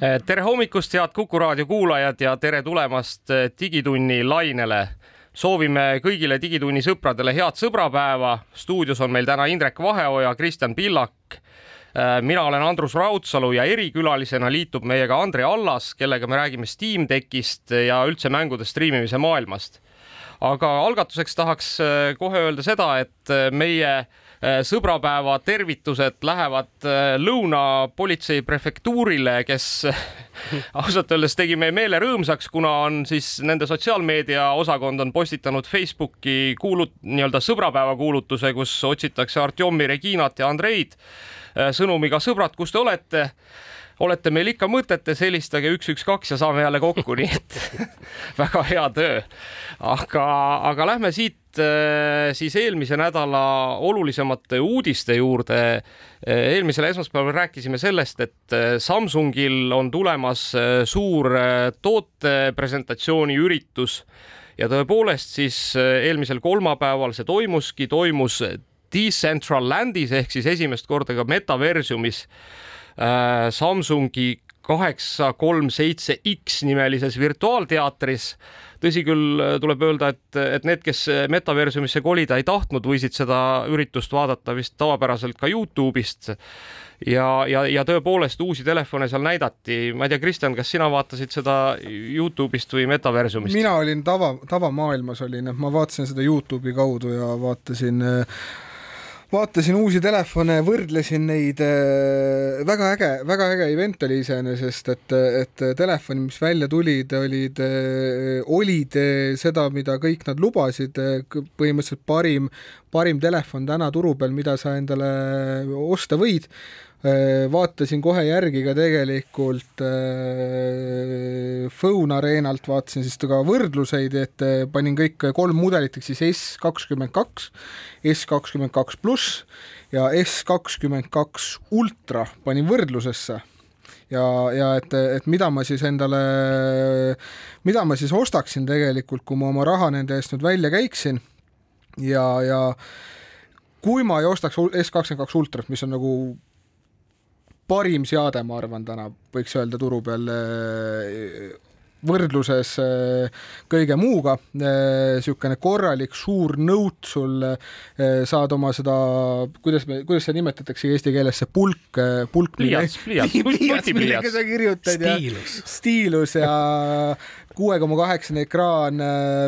Tere hommikust, head Kuku raadio kuulajad ja tere tulemast eh, Digitunni lainele. soovime kõigile Digitunni sõpradele head sõbrapäeva. stuudios on meil täna Indrek Vaheoja, Kristjan Pillak. Eh, mina olen Andrus Raudsalu ja erikülalisena liitub meiega Andre Allas, kellega me räägime Steam Deckist ja üldse mängude striimimise maailmast. aga algatuseks tahaks eh, kohe öelda seda, et meie sõbrapäeva tervitused lähevad lõuna politsei prefektuurile, kes ausalt öeldes tegi meie meele rõõmsaks, kuna on siis nende sotsiaalmeedia osakond on postitanud Facebooki kuulut-, nii-öelda sõbrapäeva kuulutuse, kus otsitakse Artjomi, Reginat ja Andreid sõnumiga sõbrad, kus te olete olete meil ikka mõtetes, helistage üks, üks, kaks ja saame jälle kokku, nii et väga hea töö. aga, aga lähme siit siis eelmise nädala olulisemate uudiste juurde. eelmisel esmaspäeval rääkisime sellest, et Samsungil on tulemas suur tootepresentatsiooni üritus ja tõepoolest siis eelmisel kolmapäeval see toimuski, toimus Decentralandis ehk siis esimest korda ka metaversiumis Samsungi kaheksa kolm seitse X nimelises virtuaalteatris. tõsi küll, tuleb öelda, et, et need, kes metaversumisse kolida ei tahtnud, võisid seda üritust vaadata vist tavapäraselt ka Youtube'ist ja, ja, ja tõepoolest uusi telefone seal näidati. ma ei tea, Kristjan, kas sina vaatasid seda Youtube'ist või metaversumist? mina olin tava, tavamaailmas olin, et ma vaatasin seda Youtube'i kaudu ja vaatasin äh, vaatasin uusi telefone, võrdlesin neid, äh, väga äge, väga äge event oli iseenesest, et, et telefonid, mis välja tulid, olid, äh, olid äh, seda, mida kõik nad lubasid, põhimõtteliselt parim, parim telefon täna turu peal, mida sa endale osta võid vaatasin kohe järgi ka tegelikult äh, Phone Arenalt, vaatasin siis ka võrdluseid, et äh, panin kõik kolm mudelit, ehk siis S kakskümmend kaks, S kakskümmend kaks pluss ja S kakskümmend kaks ultra panin võrdlusesse. Ja, ja et, et mida ma siis endale, mida ma siis ostaksin tegelikult, kui ma oma raha nende eest nüüd välja käiksin. Ja, ja kui ma ei ostaks S kakskümmend kaks ultrat, mis on nagu parim seade, ma arvan, täna võiks öelda turu peal eh, võrdluses eh, kõige muuga, niisugune eh, korralik suur nõut sul, saad oma seda, kuidas me, kuidas seda nimetatakse eesti keeles, see pulk, pulk. pliiats, pliiats, pliiats, millega sa kirjutad ja stiilus ja kuue koma kaheksane ekraan,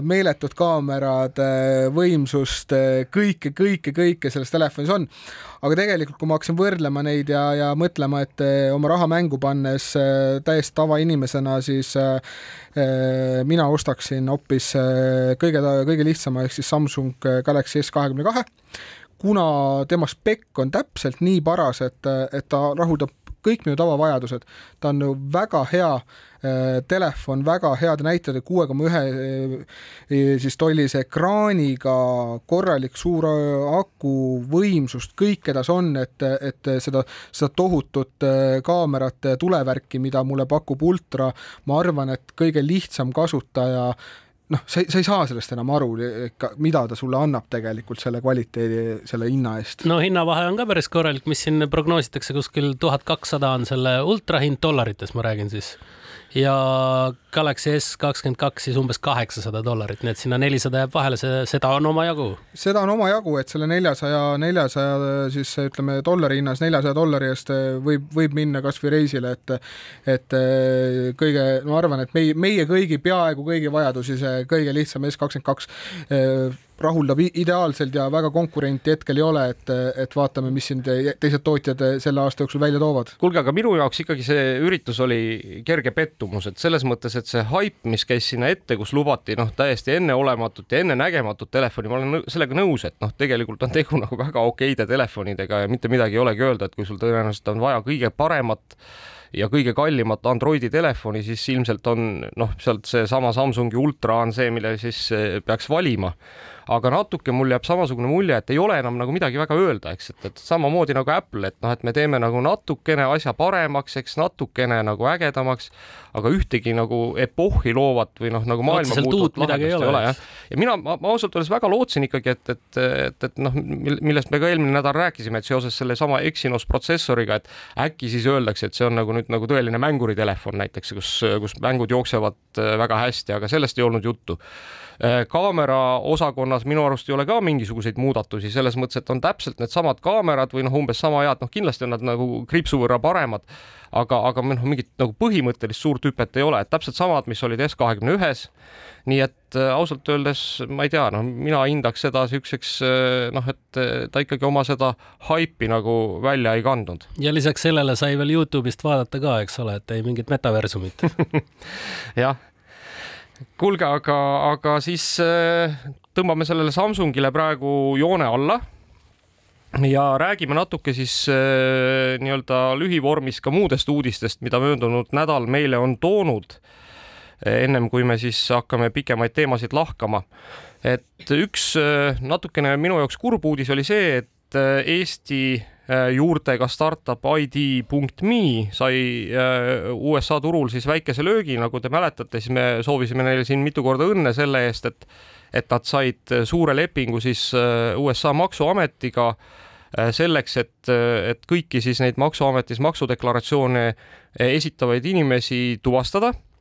meeletud kaamerad, võimsust, kõike, kõike, kõike selles telefonis on. Aga tegelikult, kui ma hakkasin võrdlema neid ja, ja mõtlema, et oma raha mängu pannes täiesti tavainimesena, siis äh, mina ostaksin hoopis kõige, kõige lihtsama ehk siis Samsung Galaxy S kahekümne kahe, kuna tema spekk on täpselt nii paras, et, et ta rahuldab kõik minu tavavajadused. ta on ju väga hea äh, telefon, väga heade näitajate, kuue koma ühe äh, siis tollise ekraaniga, korralik suur äh, aku, võimsust, kõike tas on, et, et seda, seda tohutut kaamerate tulevärki, mida mulle pakub ultra, ma arvan, et kõige lihtsam kasutaja noh, sa sa ei saa sellest enam aru, mida ta sulle annab tegelikult selle kvaliteedi, selle hinna eest. no hinnavahe on ka päris korralik, mis siin prognoositakse kuskil tuhat kakssada on selle ultrahind dollarites, ma räägin siis ja Galaxy S kakskümmend kaks siis umbes kaheksasada dollarit, nii et sinna nelisada jääb vahele, see, seda on omajagu. seda on omajagu, et selle neljasaja, neljasaja siis ütleme dollari hinnas, neljasaja dollari eest võib, võib minna kasvõi reisile, et et eh, kõige, ma arvan, et meie, meie kõigi, peaaegu kõigi vajadusi see kõige lihtsam S kakskümmend kaks eh, rahuldab ideaalselt ja väga konkurenti hetkel ei ole, et, et vaatame, mis siin te, teised tootjad selle aasta jooksul välja toovad. kuulge, aga minu jaoks ikkagi see üritus oli kerge pettumus, et selles mõttes, et see haip, mis käis sinna ette, kus lubati noh, täiesti enneolematut ja ennenägematut telefoni, ma olen sellega nõus, et noh, tegelikult on tegu nagu väga okeide telefonidega ja mitte midagi ei olegi öelda, et kui sul tõenäoliselt on vaja kõige paremat ja kõige kallimat Androidi telefoni, siis ilmselt on noh, sealt seesama Samsungi Ultra on see, mille siis eh, peaks valima aga natuke mul jääb samasugune mulje, et ei ole enam nagu midagi väga öelda, eks, et, et samamoodi nagu Apple, et noh, et me teeme nagu natukene asja paremaks, eks natukene nagu ägedamaks, aga ühtegi nagu epohhi loovat või noh, nagu maailma muutvat lahendust ei ole, ole jah. ja mina, ma, ma ausalt öeldes väga lootsin ikkagi, et, et, et, et noh, millest me ka eelmine nädal rääkisime, et seoses sellesama Exynos protsessoriga, et äkki siis öeldakse, et see on nagu nüüd nagu tõeline mänguritelefon näiteks, kus, kus mängud jooksevad äh, väga hästi, aga sellest ei olnud juttu Äh, kaamera osakonnas minu arust ei ole ka mingisuguseid muudatusi selles mõttes, et on täpselt needsamad kaamerad või noh, umbes sama head, noh, kindlasti on nad nagu kriipsu võrra paremad, aga, aga noh, mingit nagu põhimõttelist suurt hüpet ei ole, et täpselt samad, mis olid S kahekümne ühes. nii et äh, ausalt öeldes ma ei tea, noh, mina hindaks seda siukseks äh, noh, et ta ikkagi oma seda haipi nagu välja ei kandnud. ja lisaks sellele sai veel Youtube'ist vaadata ka, eks ole, et ei mingit metaversumit jah kuulge, aga, aga siis äh, tõmbame sellele Samsungile praegu joone alla ja räägime natuke siis äh, nii-öelda lühivormis ka muudest uudistest, mida möödunud nädal meile on toonud. ennem kui me siis hakkame pikemaid teemasid lahkama. et üks äh, natukene minu jaoks kurb uudis oli see, et Eesti Äh, juurtega startup ID.me sai äh, USA turul siis väikese löögi, nagu te mäletate, siis me soovisime neile siin mitu korda õnne selle eest, et et nad said suure lepingu siis äh, USA maksuametiga selleks, et, et kõiki siis neid maksuametis maksudeklaratsioone esitavaid inimesi tuvastada. Äh,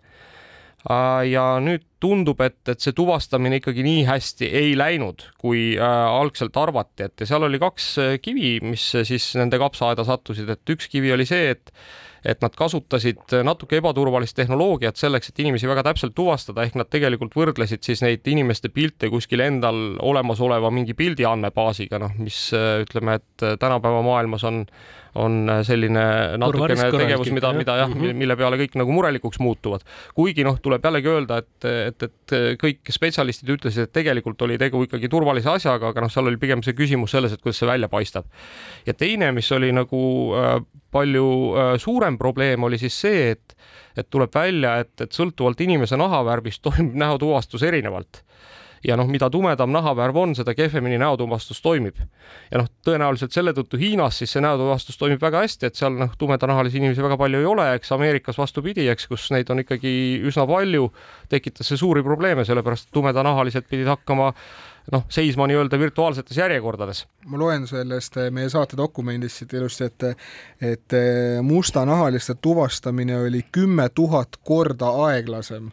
ja nüüd tundub, et, et see tuvastamine ikkagi nii hästi ei läinud, kui äh, algselt arvati, et seal oli kaks äh, kivi, mis siis nende kapsaaeda sattusid, et üks kivi oli see, et et nad kasutasid natuke ebaturvalist tehnoloogiat selleks, et inimesi väga täpselt tuvastada, ehk nad tegelikult võrdlesid siis neid inimeste pilte kuskil endal olemasoleva mingi pildi andmebaasiga, noh, mis ütleme, et tänapäeva maailmas on on äh, selline natukene tegevus, mida, mida jah -hmm. mille peale kõik nagu murelikuks muutuvad. kuigi noh, tuleb jällegi öelda, et, et, et kõik spetsialistid ütlesid, et tegelikult oli tegu ikkagi turvalise asjaga, aga noh, seal oli pigem see küsimus selles, et kuidas see välja paistab. ja teine, mis oli nagu äh, palju äh, suurem probleem, oli siis see, et et tuleb välja, et, et sõltuvalt inimese nahavärvist toimub näotuvastus erinevalt ja noh, mida tumedam nahavärv on, seda kehvemini näotuvastus toimib. ja noh, tõenäoliselt selle tõttu Hiinas siis see näotuvastus toimib väga hästi, et seal noh, tumedanahalisi inimesi väga palju ei ole, eks Ameerikas vastupidi, eks, kus neid on ikkagi üsna palju, tekitas see suuri probleeme, sellepärast et tumedanahalised pidid hakkama noh, seisma nii-öelda virtuaalsetes järjekordades. ma loen sellest eh, meie saate dokumendist siit ilusti, et et eh, mustanahaliste tuvastamine oli kümme tuhat korda aeglasem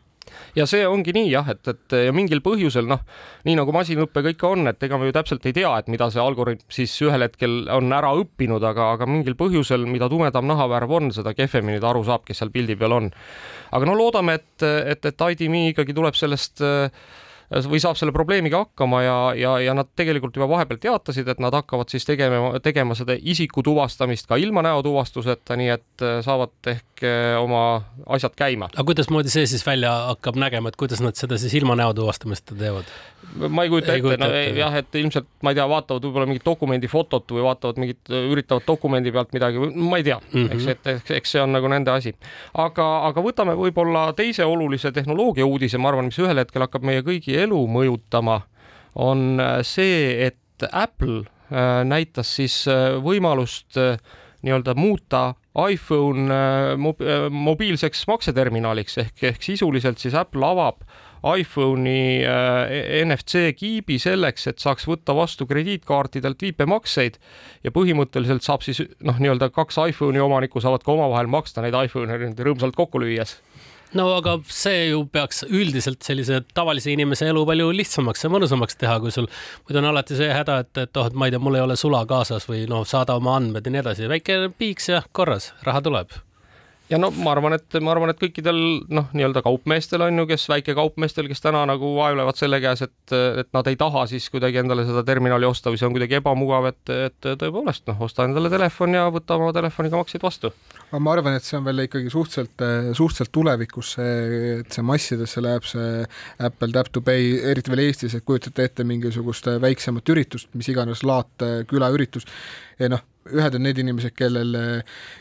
ja see ongi nii jah, et, et ja mingil põhjusel noh, nii nagu masinõppega ikka on, et ega me ju täpselt ei tea, et mida see algoritm siis ühel hetkel on ära õppinud, aga, aga mingil põhjusel, mida tumedam nahavärv on, seda kehvemini ta aru saab, kes seal pildi peal on. aga no loodame, et, et, et IDMe ikkagi tuleb sellest äh, või saab selle probleemiga hakkama ja, ja, ja nad tegelikult juba vahepeal teatasid, et nad hakkavad siis tegema, tegema seda isiku tuvastamist ka ilma näotuvastuseta, nii et äh, saavad ehk äh, oma asjad käima. aga kuidasmoodi see siis välja hakkab nägema, et kuidas nad seda siis ilma näotuvastamista teevad? ma ei kujuta ei ette, no ette, jah, et ilmselt ma ei tea, vaatavad võib-olla mingit dokumendi fotot või vaatavad mingit, üritavad dokumendi pealt midagi, ma ei tea mm, -hmm. eks, et eks, eks see on nagu nende asi. aga, aga võtame võib-olla teise olulise tehnoloogia uudise, ma arvan, mis ühel hetkel hakkab meie kõigi elu mõjutama, on äh, see, et Apple äh, näitas siis äh, võimalust nii-öelda muuta iPhone mobiilseks makseterminaliks. Ehk, ehk sisuliselt siis Apple avab iPhone'i NFC kiibi selleks, et saaks võtta vastu krediitkaartidelt viipemakseid ja põhimõtteliselt saab siis noh, nii-öelda kaks iPhone'i omanikku saavad ka omavahel maksta neid iPhone'e rõõmsalt kokku lüües no aga see ju peaks üldiselt sellise tavalise inimese elu palju lihtsamaks ja mõnusamaks teha, kui sul muidu on alati see häda, et, et oh, et ma ei tea, mul ei ole sula kaasas või noh, saada oma andmed ja nii edasi, väike piiks ja korras, raha tuleb ja no ma arvan, et ma arvan, et kõikidel noh, nii-öelda kaupmeestel on ju, kes väikekaupmeestel, kes täna nagu vaevlevad selle käes, et, et nad ei taha siis kuidagi endale seda terminali osta või see on kuidagi ebamugav, et, et tõepoolest noh, osta endale telefon ja võta oma telefoniga makseid vastu. aga ma arvan, et see on veel ikkagi suhteliselt, suhteliselt tulevikus see, et see massidesse läheb see Apple Tap to Pay, eriti veel Eestis, et kujutate ette mingisugust väiksemat üritust, mis iganes laat külaüritus noh, ühed on need inimesed, kellel,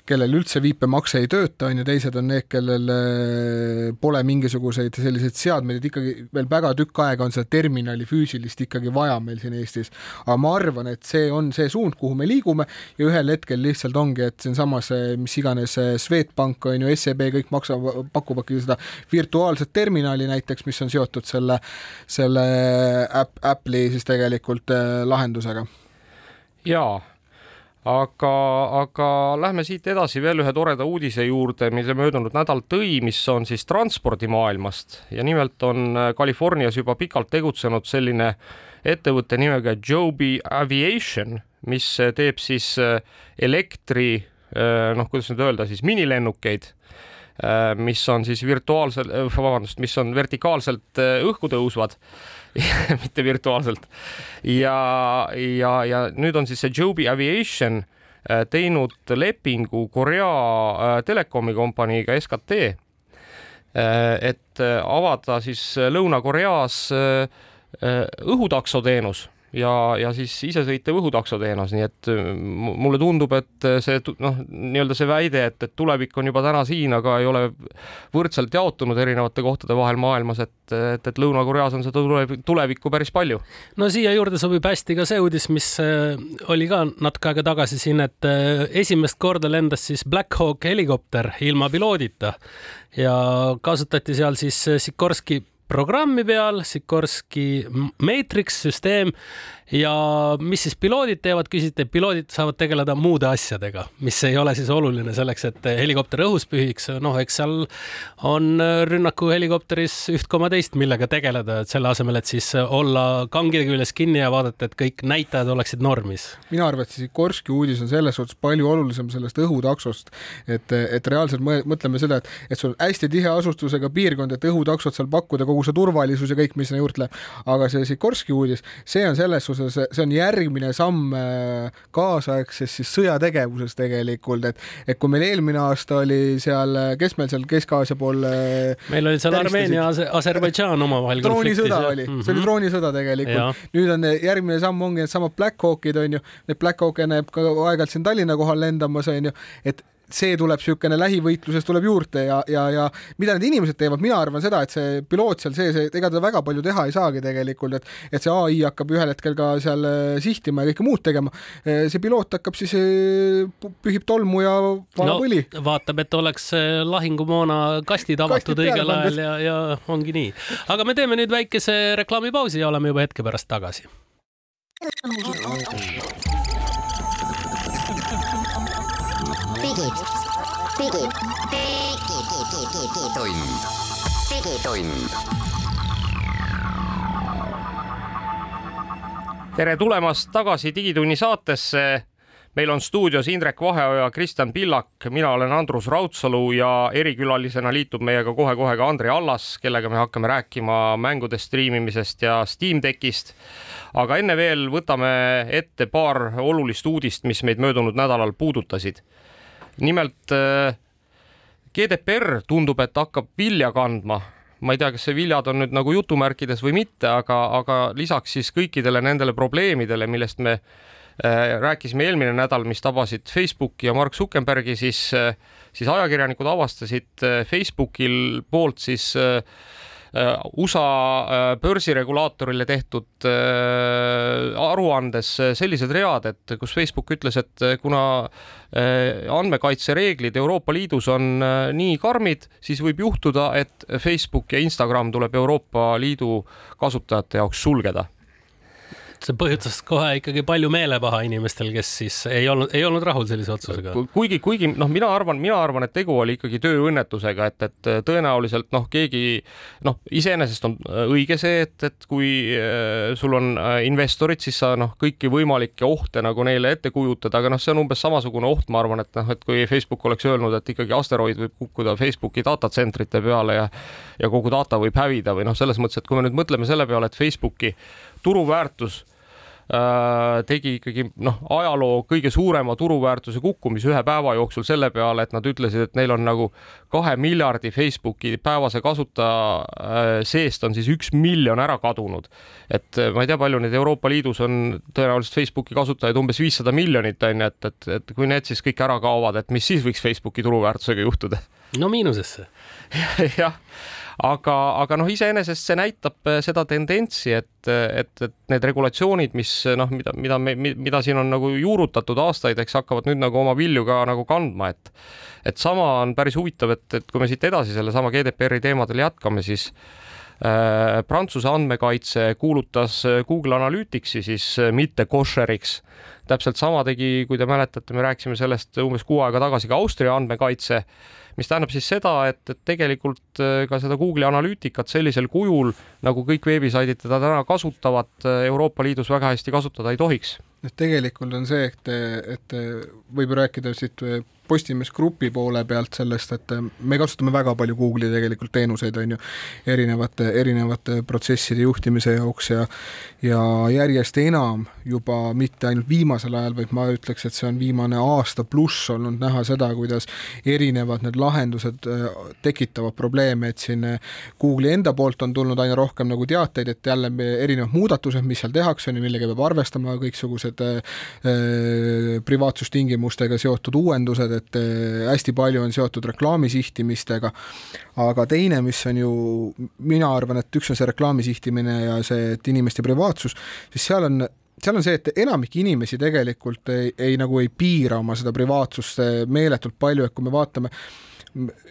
kellel üldse viipemakse ei tööta, on ju, teised on need, kellel eh, pole mingisuguseid selliseid seadmeid, et ikkagi veel väga tükk aega on seda terminali füüsilist ikkagi vaja meil siin Eestis. aga ma arvan, et see on see suund, kuhu me liigume ja ühel hetkel lihtsalt ongi, et siinsamas mis iganes Swedbank on ju, SEB kõik maksavad, pakuvadki seda virtuaalset terminali näiteks, mis on seotud selle, selle äpp, Apple'i siis tegelikult äh, lahendusega. jaa, aga, aga lähme siit edasi veel ühe toreda uudise juurde, mille möödunud nädal tõi, mis on siis transpordimaailmast. Ja nimelt on äh, Californias juba pikalt tegutsenud selline ettevõtte nimega Joby Aviation, mis äh, teeb siis elektri noh, kuidas nüüd öelda siis minilennukeid mis on siis virtuaalselt, vabandust, mis on vertikaalselt õhku tõusvad mitte virtuaalselt. ja, ja, ja nüüd on siis see Joby Aviation äh, teinud lepingu Korea äh, telekomi kompaniiga SKT, äh, et avada siis Lõuna-Koreas õhutaksoteenus ja, ja siis isesõitev õhutaksoteenus, nii et äh, mulle tundub, et see noh, nii-öelda see väide, et, et tulevik on juba täna siin, aga ei ole võrdselt jaotunud erinevate kohtade vahel maailmas, et, et, et Lõuna-Koreas on seda tulevikku päris palju. no siia juurde sobib hästi ka see uudis, mis äh, oli ka natuke aega tagasi siin, et äh, esimest korda lendas siis Black Hawk helikopter ilma piloodita ja kasutati seal siis Sikorski programmi peal, Sikorski Matrix süsteem ja mis siis piloodid teevad, küsite, piloodid saavad tegeleda muude asjadega, mis ei ole siis oluline selleks, et helikopter õhus pühiks. noh, eks seal on rünnakuhelikopteris üht koma teist, millega tegeleda, et selle asemel, et siis olla kangide küljes kinni ja vaadata, et kõik näitajad oleksid normis. mina arvan, et Sikorski uudis on selles suhtes palju olulisem sellest õhutaksost, et, et reaalselt mõtleme seda, et, et sul hästi tihe asustusega piirkond, et õhutaksot seal pakkuda, kogu see turvalisus ja kõik, mis sinna juurde läheb. aga see Sikorski uudis, see on selles suhtes see, on järgmine samm äh, kaasaegses siis sõjategevuses tegelikult, et, et kui meil eelmine aasta oli seal, kes meil seal Kesk-Aasia pool äh, meil oli seal Armeenia ja Aserbaidžaan omavahel droonisõda oli mm, -hmm. see oli mhm. droonisõda tegelikult. nüüd on järgmine samm ongi needsamad Black Hawkid onju, need Black Hawke näeb ka aeg-ajalt siin Tallinna kohal lendamas onju, et see tuleb niisugune lähivõitluses tuleb juurde ja, ja, ja mida need inimesed teevad, mina arvan seda, et see piloot seal sees, ega ta väga palju teha ei saagi tegelikult, et et see ai hakkab ühel hetkel ka seal äh, sihtima ja kõike muud tegema. Äh, see piloot hakkab siis, äh, pühib tolmu ja valab no, õli. vaatab, et oleks lahingumoona kastid avatud õigel ajal ja, ja ongi nii. aga me teeme nüüd väikese reklaamipausi ja oleme juba hetke pärast tagasi. digi, digi, digi, digi, digitund, digitund. tere tulemast tagasi Digitunni saatesse. Meil on stuudios Indrek Vaheoja, Kristjan Pillak, mina olen Andrus Raudsalu ja erikülalisena liitub meiega kohe-kohe ka Andri Allas, kellega me hakkame rääkima mängude striimimisest ja Steam Deckist. aga enne veel võtame ette paar olulist uudist, mis meid möödunud nädalal puudutasid. Nimelt äh, GDPR tundub, et hakkab vilja kandma. Ma ei tea, kas see viljad on nüüd nagu jutumärkides või mitte, aga, aga lisaks siis kõikidele nendele probleemidele, millest me rääkisime eelmine nädal, mis tabasid Facebooki ja Mark Zuckerbergi, siis äh,, siis ajakirjanikud avastasid äh, Facebookil poolt siis äh, Äh, USA äh, börsiregulaatorile tehtud äh, aruandes sellised read, et kus Facebook ütles, et kuna andmekaitsereeglid Euroopa Liidus on nii karmid, siis võib juhtuda, et Facebook ja Instagram tuleb Euroopa Liidu kasutajate jaoks sulgeda see põhjustas kohe ikkagi palju meelepaha inimestel, kes siis ei olnud, ei olnud rahul sellise otsusega. kuigi, kuigi noh, mina arvan, mina arvan, et tegu oli ikkagi tööõnnetusega, et, et tõenäoliselt noh, keegi noh, iseenesest on õige see, et, et kui äh, sul on äh, investorid, siis sa noh, kõiki võimalikke ohte nagu neile ette kujutad, aga noh, see on umbes samasugune oht, ma arvan, et noh, et kui Facebook oleks öelnud, et ikkagi asteroid võib kukkuda Facebooki datatsentrite peale ja ja kogu data võib hävida või noh, selles mõttes, et kui me nüüd mõtleme selle peale, et Facebooki turuväärtus äh, tegi ikkagi noh, ajaloo kõige suurema turuväärtuse kukkumise ühe päeva jooksul selle peale, et nad ütlesid, et neil on nagu kahe miljardi Facebooki päevase kasutaja äh, seest on siis üks miljon ära kadunud. et äh, ma ei tea, palju neid Euroopa Liidus on tõenäoliselt Facebooki kasutajaid umbes viissada miljonit on ju, et, et, et kui need siis kõik ära kaovad, et mis siis võiks Facebooki turuväärtusega juhtuda? no miinusesse jah, aga, aga noh, iseenesest see näitab äh, seda tendentsi, et, et, et need regulatsioonid, mis noh, mida, mida me, mida siin on nagu juurutatud aastaid, eks hakkavad nüüd nagu oma vilju ka nagu kandma, et et sama on päris huvitav, et, et kui me siit edasi sellesama GDPR-i teemadel jätkame, siis äh, Prantsuse andmekaitse kuulutas Google Analyticsi siis mitte košeriks. täpselt sama tegi, kui te mäletate, me rääkisime sellest umbes kuu aega tagasi ka Austria andmekaitse mis tähendab siis seda, et, et tegelikult äh, ka seda Google'i analüütikat sellisel kujul, nagu kõik veebisaidid teda täna kasutavad, äh, Euroopa Liidus väga hästi kasutada ei tohiks. et tegelikult on see, et, et võib rääkida siit Postimees Grupi poole pealt sellest, et me kasutame väga palju Google'i tegelikult teenuseid, on ju, erinevate, erinevate protsesside juhtimise jaoks ja ja järjest enam juba mitte ainult viimasel ajal, vaid ma ütleks, et see on viimane aasta pluss olnud näha seda, kuidas erinevad need lahendused äh, tekitavad probleeme, et siin äh, Google'i enda poolt on tulnud aina rohkem nagu teateid, et jälle erinevad muudatused, mis seal tehakse, on ju, millega peab arvestama, kõiksugused äh privaatsustingimustega seotud uuendused, et äh, hästi palju on seotud reklaami sihtimistega, aga teine, mis on ju, mina arvan, et üks on see reklaami sihtimine ja see, et inimeste privaatsus, siis seal on seal on see, et enamik inimesi tegelikult ei, ei nagu ei piira oma seda privaatsust meeletult palju, et kui me vaatame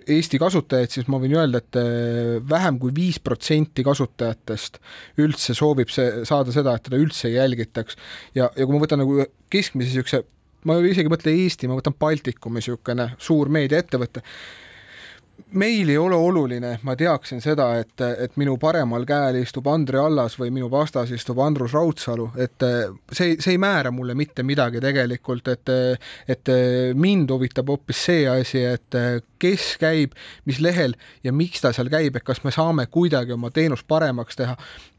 Eesti kasutajaid, siis ma võin öelda, et äh, vähem kui viis protsenti kasutajatest üldse soovib see, saada seda, et teda üldse ei jälgitaks. ja, ja kui ma võtan nagu keskmise niisuguse ma isegi ei mõtle Eesti, ma võtan Baltikumi niisugune suur meediaettevõte meil ei ole oluline, et ma teaksin seda, et, et minu paremal käel istub Andre Allas või minu vastas istub Andrus Raudsalu, et see, see ei määra mulle mitte midagi tegelikult, et et mind huvitab hoopis see asi, et kes käib, mis lehel ja miks ta seal käib, et kas me saame kuidagi oma teenust paremaks teha.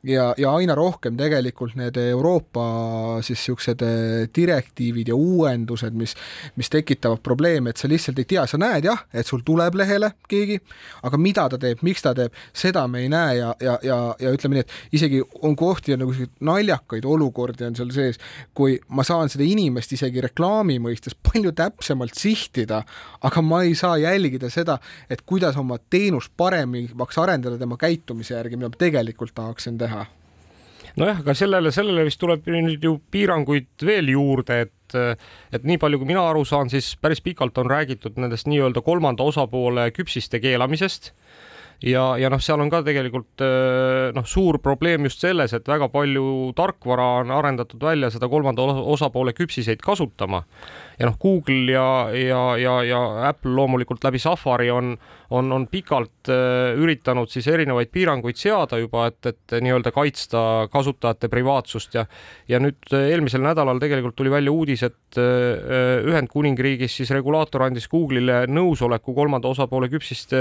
Ja, ja aina rohkem tegelikult need Euroopa siis niisugused eh, direktiivid ja uuendused, mis, mis tekitavad probleeme, et sa lihtsalt ei tea, sa näed jah, et sul tuleb lehele keegi, aga mida ta teeb, miks ta teeb, seda me ei näe ja, ja, ja, ja ütleme nii, et isegi on kohti ja nagu naljakaid olukordi on seal sees, kui ma saan seda inimest isegi reklaami mõistes palju täpsemalt sihtida, aga ma ei saa jälgida seda, et kuidas oma teenust paremaks arendada tema käitumise järgi, mida ma tegelikult tahaksin teha nojah, aga sellele, sellele vist tuleb nüüd ju piiranguid veel juurde, et et nii palju, kui mina aru saan, siis päris pikalt on räägitud nendest nii-öelda kolmanda osapoole küpsiste keelamisest. Ja, ja noh, seal on ka tegelikult noh, suur probleem just selles, et väga palju tarkvara on arendatud välja seda kolmanda osapoole küpsiseid kasutama ja noh, Google ja, ja, ja, ja Apple loomulikult läbi Safari on, on, on pikalt äh, üritanud siis erinevaid piiranguid seada juba, et, et nii-öelda kaitsta kasutajate privaatsust ja ja nüüd äh, eelmisel nädalal tegelikult tuli välja uudis, et äh, Ühendkuningriigis siis regulaator andis Google'ile nõusoleku kolmanda osapoole küpsiste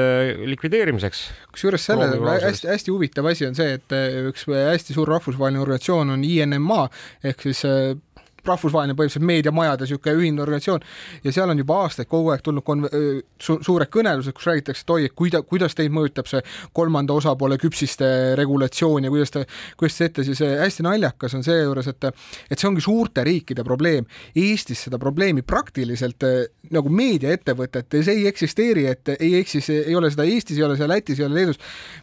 likvideerimiseks. kusjuures selle hästi-hästi huvitav asi on see, et üks hästi suur rahvusvaheline organisatsioon on INMA ehk siis rahvusvaheline põhimõtteliselt meediamajade niisugune ühine organisatsioon ja seal on juba aastaid kogu aeg tulnud kon- su,, suured kõnelused, kus räägitakse, et oi, et kuida-, kuidas teid mõjutab see kolmanda osapoole küpsiste regulatsioon ja kuidas te, kuidas te teete, siis hästi naljakas on seejuures, et et see ongi suurte riikide probleem. Eestis seda probleemi praktiliselt nagu meediaettevõtetes ei eksisteeri, et ei eksis, ei ole seda Eestis, ei ole seda Lätis, ei ole Leedus.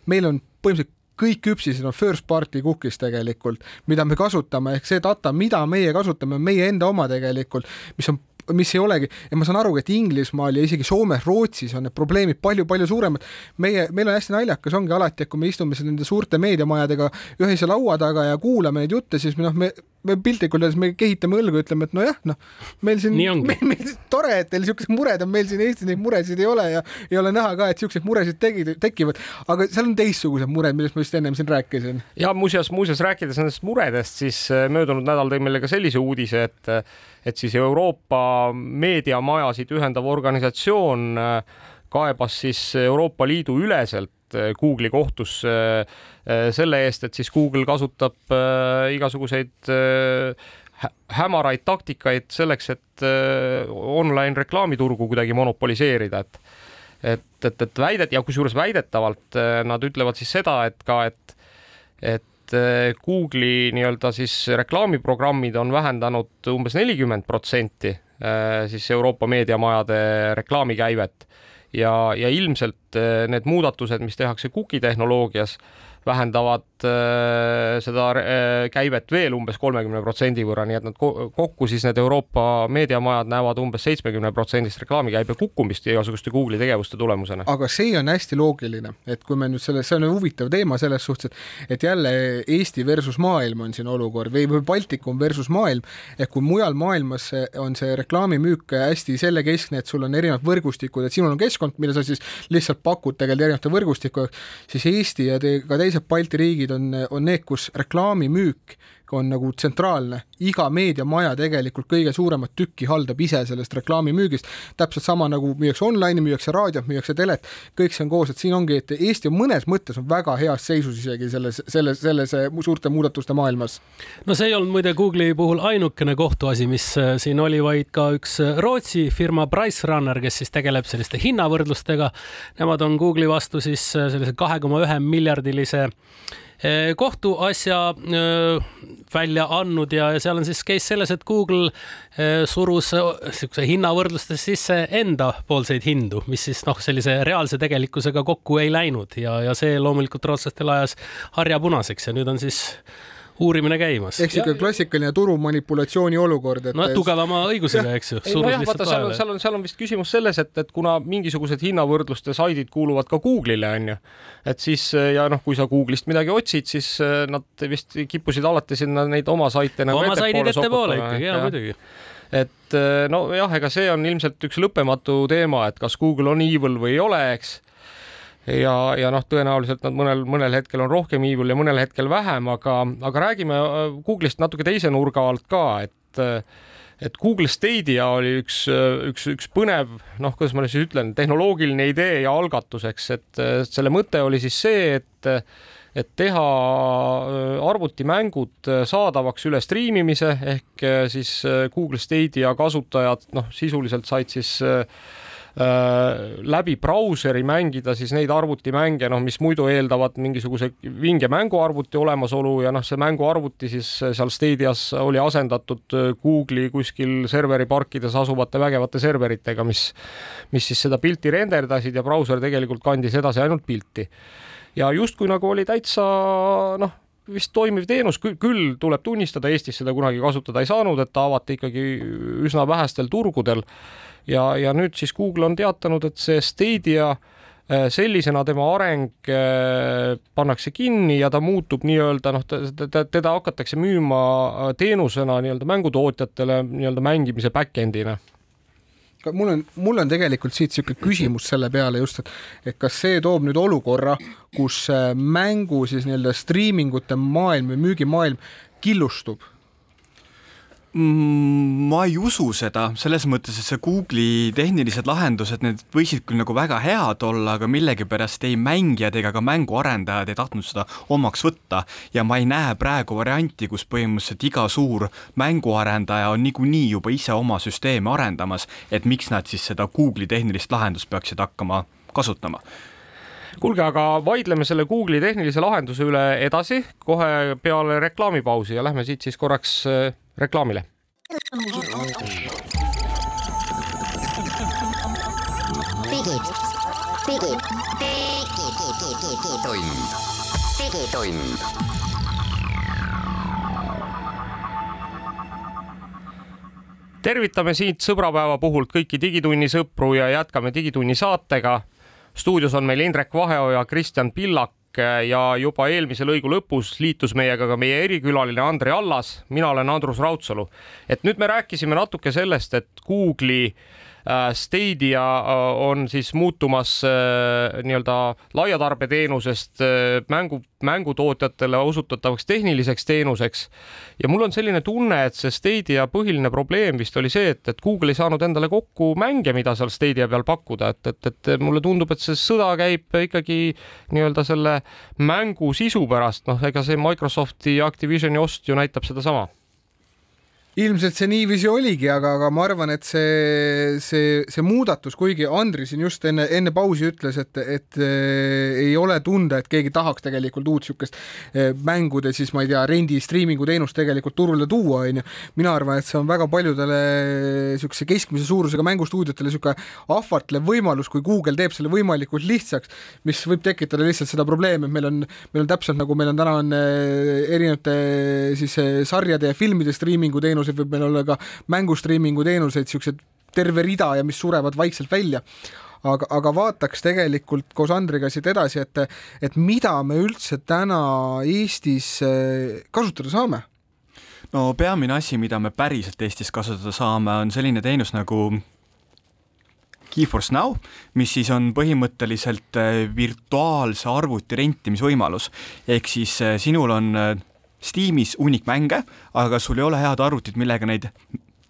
meil on põhimõtteliselt kõik küpsised on first party cookies tegelikult, mida me kasutame, ehk see data, mida meie kasutame, on meie enda oma tegelikult, mis on mis ei olegi, ja ma saan aru, et Inglismaal ja isegi Soomes, Rootsis on need probleemid palju-palju suuremad. meie, meil on hästi naljakas, ongi alati, et kui me istume siin nende suurte meediamajadega ühise laua taga ja kuulame neid jutte, siis noh, me me piltlikult öeldes, me kehitame õlgu, ütleme, et nojah, noh, meil siin, meil, meil tore, et teil siuksed mured on, meil siin Eestis neid muresid ei ole ja ei ole näha ka, et siukseid muresid tegi, tekivad, aga seal on teistsugused mured, millest ma just ennem siin rääkisin. ja muuseas, muuseas rääkides nendest muredest, siis äh, möödunud nädal tõi meile ka sellise uudise, et et siis Euroopa meediamajasid ühendav organisatsioon äh, kaebas siis Euroopa Liidu üleselt Google'i kohtusse selle eest, et siis Google kasutab igasuguseid hämaraid taktikaid selleks, et online reklaamiturgu kuidagi monopoliseerida, et et, et, et väidet ja kusjuures väidetavalt nad ütlevad siis seda, et ka, et, et Google'i nii-öelda siis reklaamiprogrammid on vähendanud umbes nelikümmend protsenti eh, siis Euroopa meediamajade reklaamikäivet ja, ja ilmselt eh, need muudatused, mis tehakse cookie tehnoloogias, vähendavad äh, seda äh, käivet veel umbes kolmekümne protsendi võrra, nii et nad kokku siis need Euroopa meediamajad näevad umbes seitsmekümne protsendist reklaamikäibe kukkumist igasuguste Google'i tegevuste tulemusena. aga see on hästi loogiline, et kui me nüüd selle, see on huvitav teema selles suhtes, et et jälle Eesti versus maailm on siin olukord või, või Baltikum versus maailm, et kui mujal maailmas on see reklaamimüük hästi sellekeskne, et sul on erinevad võrgustikud, et sinul on keskkond, mida sa siis lihtsalt pakud tegelikult erinevate võrgustikku, siis Eesti ja te, ka teised Balti riigid on, on need, kus reklaamimüük on nagu tsentraalne, iga meediamaja tegelikult kõige suuremat tükki haldab ise sellest reklaamimüügist, täpselt sama nagu müüakse online'i, müüakse raadiot, müüakse telet, kõik see on koos, et siin ongi, et Eesti on mõnes mõttes on väga heas seisus isegi selles, selles, selles suurte muudatuste maailmas. no see ei olnud muide Google'i puhul ainukene kohtuasi, mis äh, siin oli, vaid ka üks äh, Rootsi firma Pricerunner, kes siis tegeleb selliste hinnavõrdlustega. Nemad on Google'i vastu siis äh, sellise kahe koma ühe miljardilise kohtuasja eh, välja andnud ja seal on siis case selles, et Google eh, surus niisuguse hinnavõrdlustes sisse endapoolseid hindu, mis siis noh, sellise reaalse tegelikkusega kokku ei läinud ja, ja see loomulikult rootslastel ajas harja punaseks ja nüüd on siis uurimine käimas. ehk siuke klassikaline turumanipulatsiooni olukord, et. no tugevama õigusega, eks ju. nojah, vaata, seal on, seal on, seal on vist küsimus selles, et, et kuna mingisugused hinnavõrdluste saidid kuuluvad ka Google'ile, onju, et siis ja noh, kui sa Google'ist midagi otsid, siis äh, nad vist kippusid alati sinna neid oma saite nagu oma saidid ettepoole ikkagi, jaa muidugi et äh, nojah, ega see on ilmselt üks lõppematu teema, et kas Google on evil või ei ole, eks ja, ja noh, tõenäoliselt nad mõnel, mõnel hetkel on rohkem evil ja mõnel hetkel vähem, aga, aga räägime äh, Google'ist natuke teise nurga alt ka, et äh, et Google Stadia oli üks, äh, üks, üks põnev, noh, kuidas ma nüüd siis ütlen, tehnoloogiline idee ja algatus, eks, et selle mõte oli siis see, et et teha arvutimängud saadavaks üle striimimise ehk siis Google Stadia kasutajad noh, sisuliselt said siis Äh, läbi brauseri mängida siis neid arvutimänge, noh, mis muidu eeldavad mingisuguse vinge mänguarvuti olemasolu ja noh, see mänguarvuti siis seal Stadias oli asendatud äh, Google'i kuskil serveriparkides asuvate vägevate serveritega, mis, mis siis seda pilti renderdasid ja brauser tegelikult kandis edasi ainult pilti. ja justkui nagu oli täitsa noh, vist toimiv teenus, küll tuleb tunnistada, Eestis seda kunagi kasutada ei saanud, et ta avati ikkagi üsna vähestel turgudel ja, ja nüüd siis Google on teatanud, et see Stadia äh, sellisena tema areng äh, pannakse kinni ja ta muutub nii-öelda noh, teda hakatakse müüma äh, teenusena nii-öelda mängutootjatele nii-öelda mängimise back-end'ina. Mul on, mul on tegelikult siit niisugune küsimus selle peale just, et, et kas see toob nüüd olukorra, kus mängu siis nii-öelda striimingute maailm või müügimaailm killustub ma ei usu seda, selles mõttes, et see Google'i tehnilised lahendused, need võisid küll nagu väga head olla, aga millegipärast ei mängijad ega ka mänguarendajad ei tahtnud seda omaks võtta. Ja ma ei näe praegu varianti, kus põhimõtteliselt iga suur mänguarendaja on niikuinii juba ise oma süsteemi arendamas, et miks nad siis seda Google'i tehnilist lahendust peaksid hakkama kasutama. Kuulge, aga vaidleme selle Google'i tehnilise lahenduse üle edasi kohe peale reklaamipausi ja lähme siit siis korraks äh, reklaamile. digitund, digitund. tervitame siit sõbrapäeva puhult kõiki Digitunni sõpru ja jätkame Digitunni saatega. stuudios on meil Indrek Vaheoja, Kristjan Pillak ja juba eelmise lõigu lõpus liitus meiega ka meie erikülaline Andrei Allas, mina olen Andrus Raudsalu. et nüüd me rääkisime natuke sellest, et Google'i Stadia on siis muutumas nii-öelda laiatarbeteenusest mängu, mängutootjatele osutatavaks tehniliseks teenuseks. ja mul on selline tunne, et see Stadia põhiline probleem vist oli see, et, et Google ei saanud endale kokku mänge, mida seal Stadia peal pakkuda, et, et, et mulle tundub, et see sõda käib ikkagi nii-öelda selle mängu sisu pärast, noh, ega see Microsofti Activisioni ost ju näitab sedasama ilmselt see niiviisi oligi, aga, aga ma arvan, et see, see, see muudatus, kuigi Andri siin just enne, enne pausi ütles, et, et äh, ei ole tunda, et keegi tahaks tegelikult uut niisugust äh, mängude siis ma ei tea, rendi striimingu teenust tegelikult turule tuua, onju. mina arvan, et see on väga paljudele niisuguse keskmise suurusega mängustuudiotele niisugune ahvatlev võimalus, kui Google teeb selle võimalikult lihtsaks, mis võib tekitada lihtsalt seda probleemi, et meil on, meil on täpselt nagu meil on täna on äh, erinevate siis äh, sarjade ja filmide striimingu teenus, teenuseid, võib meil olla ka mängustriimingu teenuseid, niisuguseid terve rida ja mis surevad vaikselt välja aga, aga vaataks tegelikult koos Andriga siit edasi, et, et mida me üldse täna Eestis eh, kasutada saame? no peamine asi, mida me päriselt Eestis kasutada saame, on selline teenus nagu GeForce Now, mis siis on põhimõtteliselt eh, virtuaalse arvuti rentimisvõimalus. ehk siis eh, sinul on Steamis hunnik mänge, aga sul ei ole head arvutit, millega neid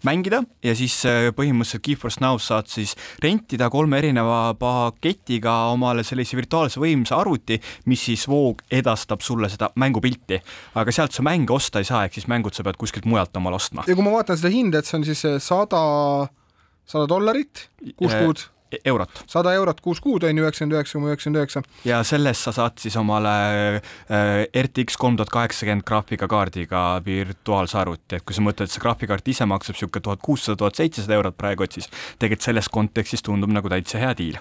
mängida ja siis äh, põhimõtteliselt GeForce Now's saad siis rentida kolme erineva paketiga omale sellise virtuaalse võimsa arvuti, mis siis voog edastab sulle seda mängupilti. aga sealt sa mänge osta ei saa, ehk siis mängud sa pead kuskilt mujalt omale ostma. ja kui ma vaatan seda hinda, et see on siis äh, sada, sada dollarit kuus äh, kuud eurot. sada eurot kuus kuud on ju, üheksakümmend üheksa koma üheksakümmend üheksa. ja sellest sa saad siis omale äh, RTX kolm tuhat kaheksakümmend graafikakaardiga virtuaalse arvuti, et kui sa mõtled, et see graafikakaart ise maksab niisugune tuhat kuussada, tuhat seitsesada eurot praegu, et siis tegelikult selles kontekstis tundub nagu täitsa hea diil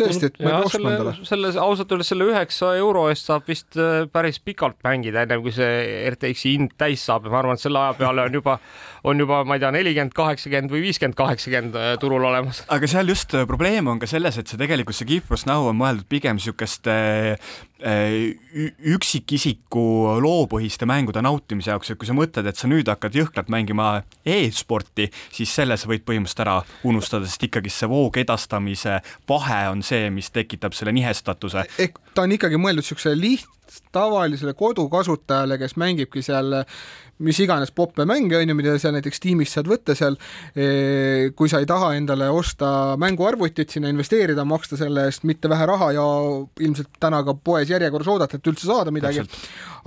tõesti, et ma ei ostma endale. selle, ausalt öeldes selle üheksa euro eest saab vist äh, päris pikalt mängida, ennem kui see RTX-i hind täis saab ja ma arvan, et selle aja peale on juba, on juba, ma ei tea, nelikümmend, kaheksakümmend või viiskümmend, kaheksakümmend äh, turul olemas. aga seal just äh, probleem on ka selles, et see tegelikult see GeForce Now on mõeldud pigem niisuguste üksikisiku loopõhiste mängude nautimise jaoks, et kui sa mõtled, et sa nüüd hakkad jõhkralt mängima e-sporti, siis selle sa võid põhimõtteliselt ära unustada, sest ikkagi see voog edastamise vahe on see, mis tekitab selle nihestatuse. ehk ta on ikkagi mõeldud niisugusele liht-, tavalisele kodukasutajale, kes mängibki seal mis iganes poppe mänge, on ju, mida sa näiteks tiimist saad võtta seal, eh, kui sa ei taha endale osta mänguarvutit, sinna investeerida, maksta selle eest mitte vähe raha ja ilmselt täna ka poes järjekorras oodata, et üldse saada midagi.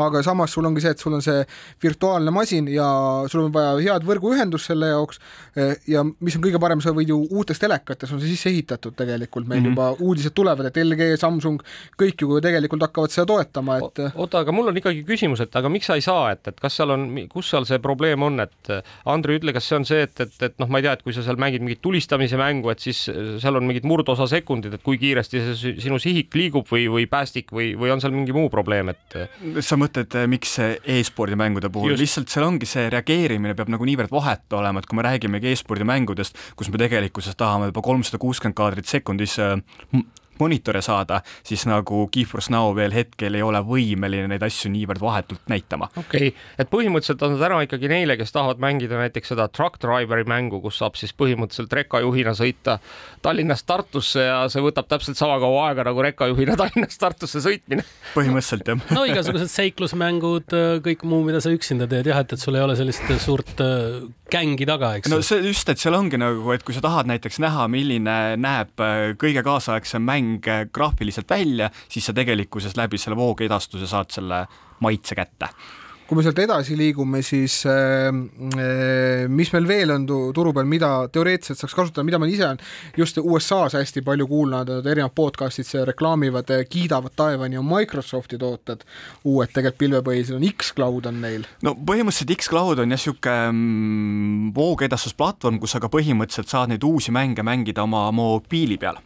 aga samas sul ongi see, et sul on see virtuaalne masin ja sul on vaja head võrguühendust selle jaoks eh, ja mis on kõige parem, sa võid ju uutes telekates on see sisse ehitatud tegelikult, meil mm -hmm. juba uudised tulevad, et LG, Samsung, kõik ju tegelikult hakkavad seda toetama, et oota, aga mul on ikkagi küsimus, et aga miks sa ei saa, et, et kas seal on kus seal see probleem on, et Andri, ütle, kas see on see, et, et, et noh, ma ei tea, et kui sa seal mängid mingit tulistamise mängu, et siis seal on mingid murdosa sekundid, et kui kiiresti see sinu sihik liigub või, või päästik või, või on seal mingi muu probleem, et? sa mõtled, miks e-spordi mängude puhul, lihtsalt seal ongi see reageerimine peab nagu niivõrd vahetu olema, et kui me räägimegi e-spordi mängudest, kus me tegelikkuses tahame juba kolmsada kuuskümmend kaadrit sekundis monitore saada, siis nagu GeForce Now veel hetkel ei ole võimeline neid asju niivõrd vahetult näitama. okei okay., et põhimõtteliselt on see täna ikkagi neile, kes tahavad mängida näiteks seda truck driver'i mängu, kus saab siis põhimõtteliselt rekajuhina sõita Tallinnast Tartusse ja see võtab täpselt sama kaua aega nagu rekajuhina Tallinnast Tartusse sõitmine. põhimõtteliselt jah. no igasugused seiklusmängud, kõik muu, mida sa üksinda teed, jah, et, et sul ei ole sellist suurt äh, gängi taga, eks. no see just, et seal ongi nagu, et kui sa tahad näiteks näha, milline näeb äh, kõige kaasaegsem mäng mäng graafiliselt välja, siis sa tegelikkuses läbi selle voogedastuse saad selle maitse kätte kui me sealt edasi liigume, siis äh, äh mis meil veel on turu peal, mida teoreetiliselt saaks kasutada, mida ma ise olen just USA-s hästi palju kuulnud, erinevad podcast'id seal reklaamivad, kiidavad taevani on Microsofti tooted, uued tegelikult pilvepõhised on, X-Cloud on neil. no põhimõtteliselt X-Cloud on jah, niisugune mm, voogedastusplatvorm, kus sa ka põhimõtteliselt saad neid uusi mänge mängida oma mobiili peal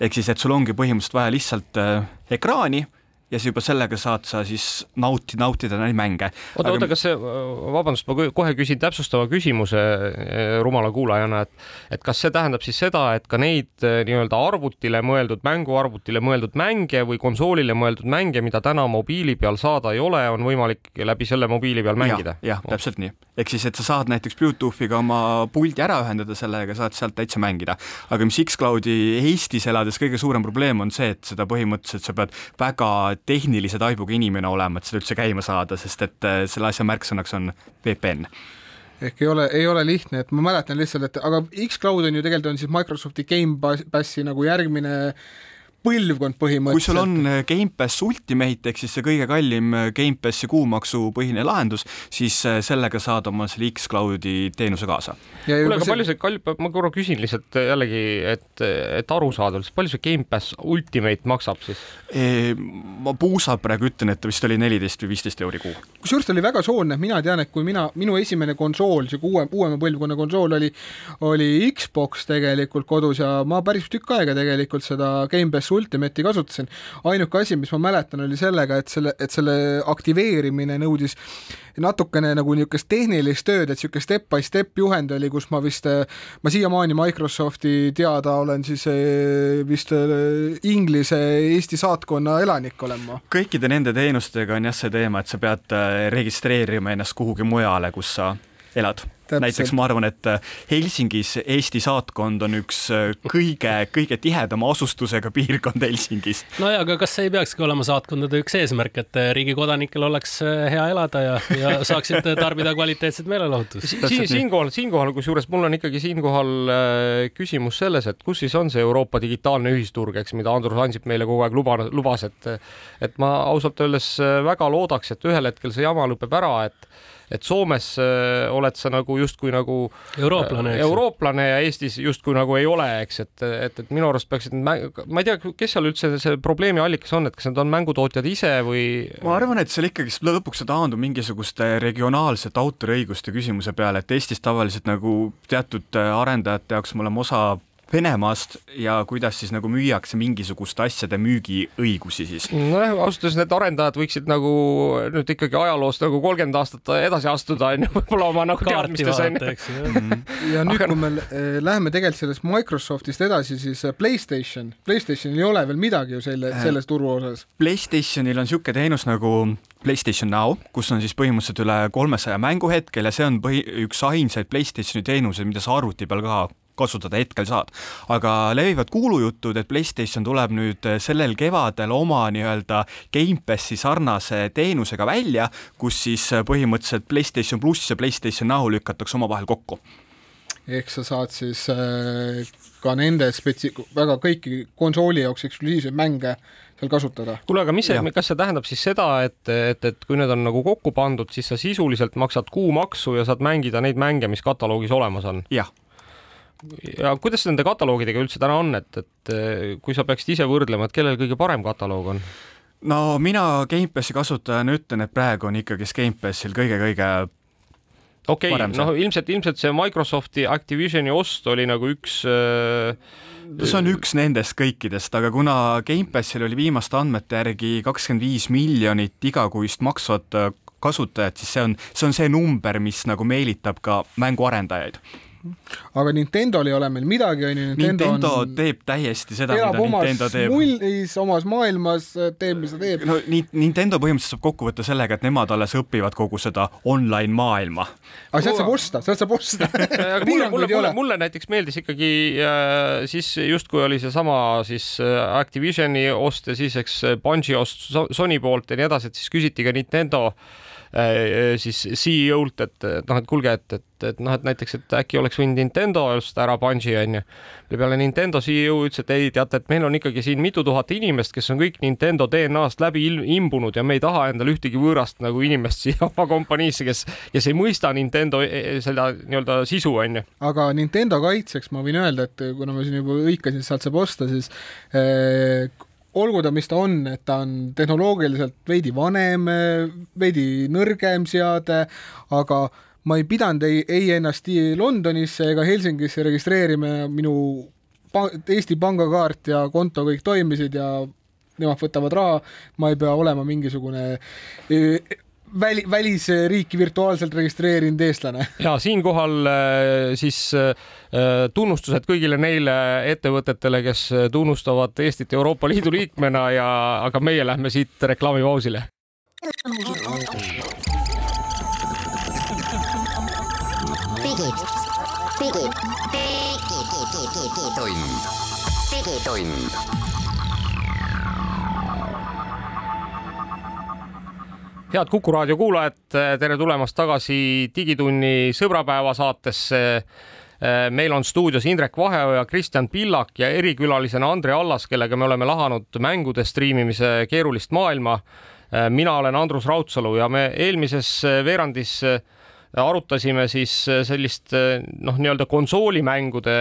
ehk siis, et sul ongi põhimõtteliselt vaja lihtsalt äh, ekraani ja siis juba sellega saad sa siis nauti, nautida neid mänge. oota, oota, kas see, vabandust, ma kohe küsin täpsustava küsimuse eh, rumala kuulajana, et et kas see tähendab siis seda, et ka neid eh, nii-öelda arvutile mõeldud, mänguarvutile mõeldud mänge või konsoolile mõeldud mänge, mida täna mobiili peal saada ei ole, on võimalik läbi selle mobiili peal mängida ja,? jah, täpselt nii. ehk siis, et sa saad näiteks Bluetoothiga oma puldi ära ühendada sellega, saad sealt täitsa mängida. aga mis X-Cloudi Eestis elades kõige suurem probleem on see, et seda põhimõtteliselt sa pead väga tehnilise taibuga inimene olema, et seda üldse käima saada, sest et äh, selle asja märksõnaks on VPN ehk ei ole, ei ole lihtne, et ma mäletan lihtsalt, et aga X-Cloud on ju tegelikult on siis Microsofti Gamepassi nagu järgmine põlvkond põhimõtteliselt. kui sul on äh, Gamepass Ultimate ehk siis see kõige kallim äh, Gamepassi kuumaksupõhine lahendus, siis äh, sellega saad oma selle X-Cloudi teenuse kaasa. kuule, aga see... palju see kalb, ma korra küsin lihtsalt jällegi, et, et aru saada, palju see Gamepass Ultimate maksab siis ma puusalt praegu ütlen, et vist oli neliteist või viisteist euri kuu. kusjuures ta oli väga soodne, mina tean, et kui mina, minu esimene konsool, sihuke uue, uuema põlvkonna konsool oli, oli Xbox tegelikult kodus ja ma päris tükk aega tegelikult seda Gamepass Ultimate'i kasutasin. ainuke asi, mis ma mäletan, oli sellega, et selle, et selle aktiveerimine nõudis natukene nagu niisugust tehnilist tööd, et niisugune step by step juhend oli, kus ma vist, ma siiamaani Microsofti teada olen siis eh, vist eh, Inglise Eesti saatkonna elanik olen ma. kõikide nende teenustega on jah see teema, et sa pead eh, registreerima ennast kuhugi mujale, kus sa elad näiteks ma arvan, et äh, Helsingis Eesti saatkond on üks äh, kõige, kõige tihedama asustusega piirkond Helsingis. nojah, aga kas see ei peakski olema saatkondade üks eesmärk, et äh, riigi kodanikel oleks hea elada ja, ja saaksid tarbida kvaliteetset meelelahutust si? Si siinkohal, siinkohal, kusjuures mul on ikkagi siinkohal küsimus selles, et kus siis on see Euroopa digitaalne ühisturg, eks, mida Andrus Ansip meile kogu aeg luba, lubas, et et ma ausalt öeldes väga loodaks, et ühel hetkel see jama lõpeb ära, et et Soomes äh, oled sa nagu justkui nagu eurooplane, äh, eurooplane ja Eestis justkui nagu ei ole, eks, et, et, et minu arust peaksid, ma ei tea, kes seal üldse see probleemi allikas on, et kas need on mängutootjad ise või? ma arvan, et seal ikkagi lõpuks see taandub mingisuguste regionaalsete autoriõiguste küsimuse peale, et Eestis tavaliselt nagu teatud arendajate jaoks me oleme osa Venemaast ja kuidas siis nagu müüakse mingisuguste asjade müügiõigusi siis? nojah, ausalt öeldes need arendajad võiksid nagu nüüd ikkagi ajaloost nagu kolmkümmend aastat edasi astuda onju, võib-olla oma nagu teadmistes onju. Mhm. ja nüüd, kui me eh, läheme tegelikult sellest Microsoftist edasi, siis eh, Playstation, Playstationil ei ole veel midagi ju selle, selles turu osas. Playstationil on niisugune teenus nagu PlayStation Now, kus on siis põhimõtteliselt üle kolmesaja mängu hetkel ja see on põhi, üks ainsaid PlayStationi teenuseid, mida sa arvuti peal ka kasutada hetkel saad. aga levivad kuulujutud, et Playstation tuleb nüüd sellel kevadel oma nii-öelda Gamepassi sarnase teenusega välja, kus siis põhimõtteliselt Playstation pluss ja Playstation Now lükatakse omavahel kokku ehk sa saad siis äh, ka nende spetsi-, väga kõiki konsooli jaoks eksklusiivseid mänge seal kasutada. kuule, aga mis see, kas see tähendab siis seda, et, et, et kui need on nagu kokku pandud, siis sa sisuliselt maksad kuumaksu ja saad mängida neid mänge, mis kataloogis olemas on? jah ja kuidas nende kataloogidega üldse täna on, et, et kui sa peaksid ise võrdlema, et kellel kõige parem kataloog on? no mina Gamepassi kasutajana ütlen, et praegu on ikkagist Gamepassil kõige-kõige okei okay,, noh, ilmselt, ilmselt see Microsofti Activisioni ost oli nagu üks äh, see on üks nendest kõikidest, aga kuna Gamepassil oli viimaste andmete järgi kakskümmend viis miljonit igakuist maksvat kasutajat, siis see on, see on see number, mis nagu meelitab ka mänguarendajaid aga Nintendo'l ei ole meil midagi, onju. Nintendo, Nintendo on, teeb täiesti seda, mida Nintendo teeb. mullis, omas maailmas teeb, mis ta teeb. no Nintendo põhimõtteliselt saab kokku võtta sellega, et nemad alles õpivad kogu seda online maailma. aga sealt saab osta, sealt saab osta mulle, mulle, mulle, mulle näiteks meeldis ikkagi äh, siis justkui oli seesama siis äh, Activisioni ost ja siis eks Bungi ost Sony poolt ja nii edasi, et siis küsiti ka Nintendo äh, siis CEO-lt, et, et noh, et kuulge, et, et, et noh, et näiteks, et äkki oleks võinud Nintendo osta ära Bungi onju. ja peale Nintendo CEO ütles, et ei, teate, et meil on ikkagi siin mitu tuhat inimest, kes on kõik Nintendo DNA-st läbi imbunud ja me ei taha endale ühtegi võõrast nagu inimest siia oma kompaniisse, kes, kes ei mõista Nintendo e, e, seda nii-öelda sisu onju. aga Nintendo kaitseks ma võin öelda, et kuna ma siin juba hõikasin, sealt saab osta, siis eh, olgu ta, mis ta on, et ta on tehnoloogiliselt veidi vanem, veidi nõrgem seade, aga ma ei pidanud ei, ei ennast Londonisse ega Helsingisse registreerima, minu pa Eesti pangakaart ja konto kõik toimisid ja nemad võtavad raha, ma ei pea olema mingisugune eh, väli, välisriiki virtuaalselt registreerinud eestlane. ja siinkohal äh, siis äh, tunnustused kõigile neile ettevõtetele, kes tunnustavad Eestit Euroopa Liidu liikmena ja, aga meie lähme siit reklaamipausile. digid, digitund, digitund. Head Kuku raadio kuulajad, tere tulemast tagasi Digitunni sõbrapäeva saatesse. meil on stuudios Indrek Vaheoja, Kristjan Pillak ja erikülalisena Andre Allas, kellega me oleme lahanud mängude striimimise keerulist maailma. mina olen Andrus Raudsalu ja me eelmises veerandis arutasime siis sellist noh, nii-öelda konsoolimängude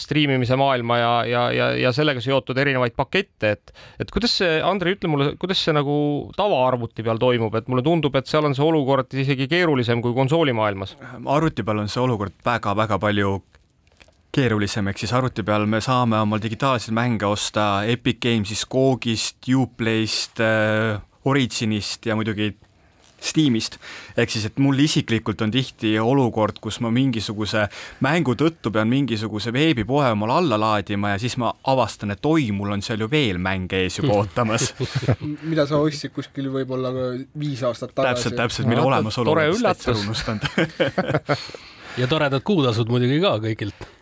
striimimise maailma ja, ja, ja, ja sellega seotud erinevaid pakette, et, et kuidas see, Andrei, ütle mulle, kuidas see nagu tavaarvuti peal toimub, et mulle tundub, et seal on see olukord isegi keerulisem kui konsoolimaailmas. arvuti peal on see olukord väga-väga palju keerulisem, ehk siis arvuti peal me saame omal digitaalseid mänge osta Epic Games'ist, GOG-ist, Uplayst äh,, Originist ja muidugi Steamist. ehk siis, et mul isiklikult on tihti olukord, kus ma mingisuguse mängu tõttu pean mingisuguse veebipoe omale alla laadima ja siis ma avastan, et oi, mul on seal ju veel mänge ees juba ootamas mida sa ostsid kuskil võib-olla viis aastat tagasi. täpselt, täpselt, mille olemasolu tore üllatus. ja toredad kuutasud muidugi ka kõigilt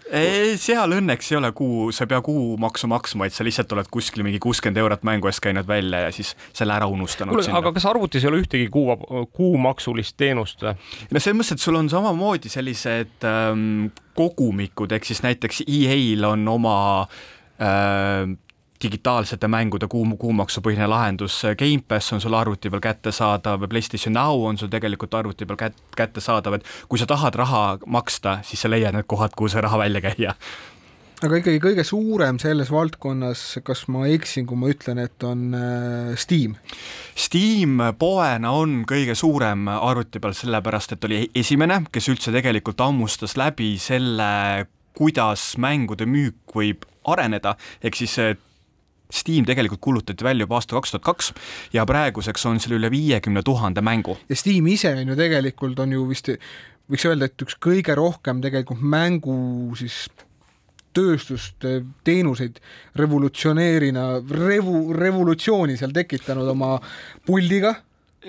seal õnneks ei ole kuu, sa ei pea kuumaksu maksma, et sa lihtsalt oled kuskil mingi kuuskümmend eurot mängu eest käinud välja ja siis selle ära unustanud. kuule, aga kas arvutis ei ole ühtegi kuu, kuumaksulist teenust või? no selles mõttes, et sul on samamoodi sellised ähm, kogumikud, ehk siis näiteks EA-l on oma äh, digitaalsete mängude kuu, kuumaksupõhine lahendus, Gamepass on sul arvuti peal kättesaadav, PlayStation Now on sul tegelikult arvuti peal kät-, kättesaadav, et kui sa tahad raha maksta, siis sa leiad need kohad, kuhu see raha välja käia aga ikkagi kõige suurem selles valdkonnas, kas ma eksin, kui ma ütlen, et on äh, Steam? Steam poena on kõige suurem arvuti peal, sellepärast et oli esimene, kes üldse tegelikult hammustas läbi selle, kuidas mängude müük võib areneda, ehk siis Steam tegelikult kuulutati välja juba aasta kaks tuhat kaks ja praeguseks on seal üle viiekümne tuhande mängu. ja Steam ise on ju tegelikult on ju vist, võiks öelda, et üks kõige rohkem tegelikult mängu siis tööstust, teenuseid revolutsioneerina, revu-, revolutsiooni seal tekitanud oma puldiga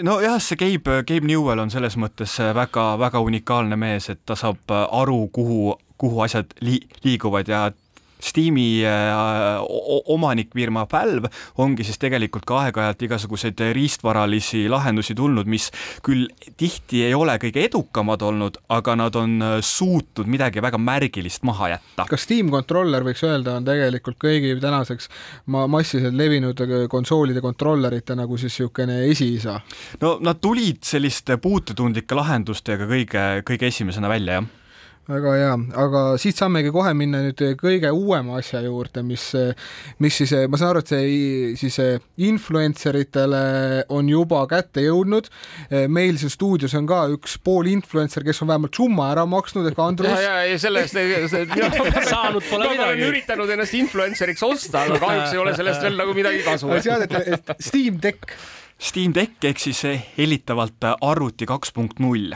nojah, see Gabe, Gabe Newell on selles mõttes väga-väga unikaalne mees, et ta saab aru, kuhu, kuhu asjad li liiguvad ja Steam'i äh, omanikfirma Valve ongi siis tegelikult ka aeg-ajalt igasuguseid riistvaralisi lahendusi tulnud, mis küll tihti ei ole kõige edukamad olnud, aga nad on äh, suutnud midagi väga märgilist maha jätta. kas Steam Controller võiks öelda, on tegelikult kõigi tänaseks ma massiliselt levinud äh, konsoolide kontrollerite nagu siis niisugune esiisa? no nad tulid selliste puututundlike lahendustega kõige, kõige esimesena välja, jah väga hea, aga siit saamegi kohe minna nüüd kõige uuema asja juurde, mis, mis siis, ma saan aru, et see siis influencer itele on juba kätte jõudnud. meil siin stuudios on ka üks pool influencer, kes on vähemalt summa ära maksnud ehk Andrus. ja, ja, ja selle eest saanud pole midagi. ma olen üritanud ennast influencer'iks osta, aga kahjuks ei ole sellest veel nagu midagi kasu. seadet Steam Deck Steam Deck ehk siis hellitavalt arvuti kaks punkt null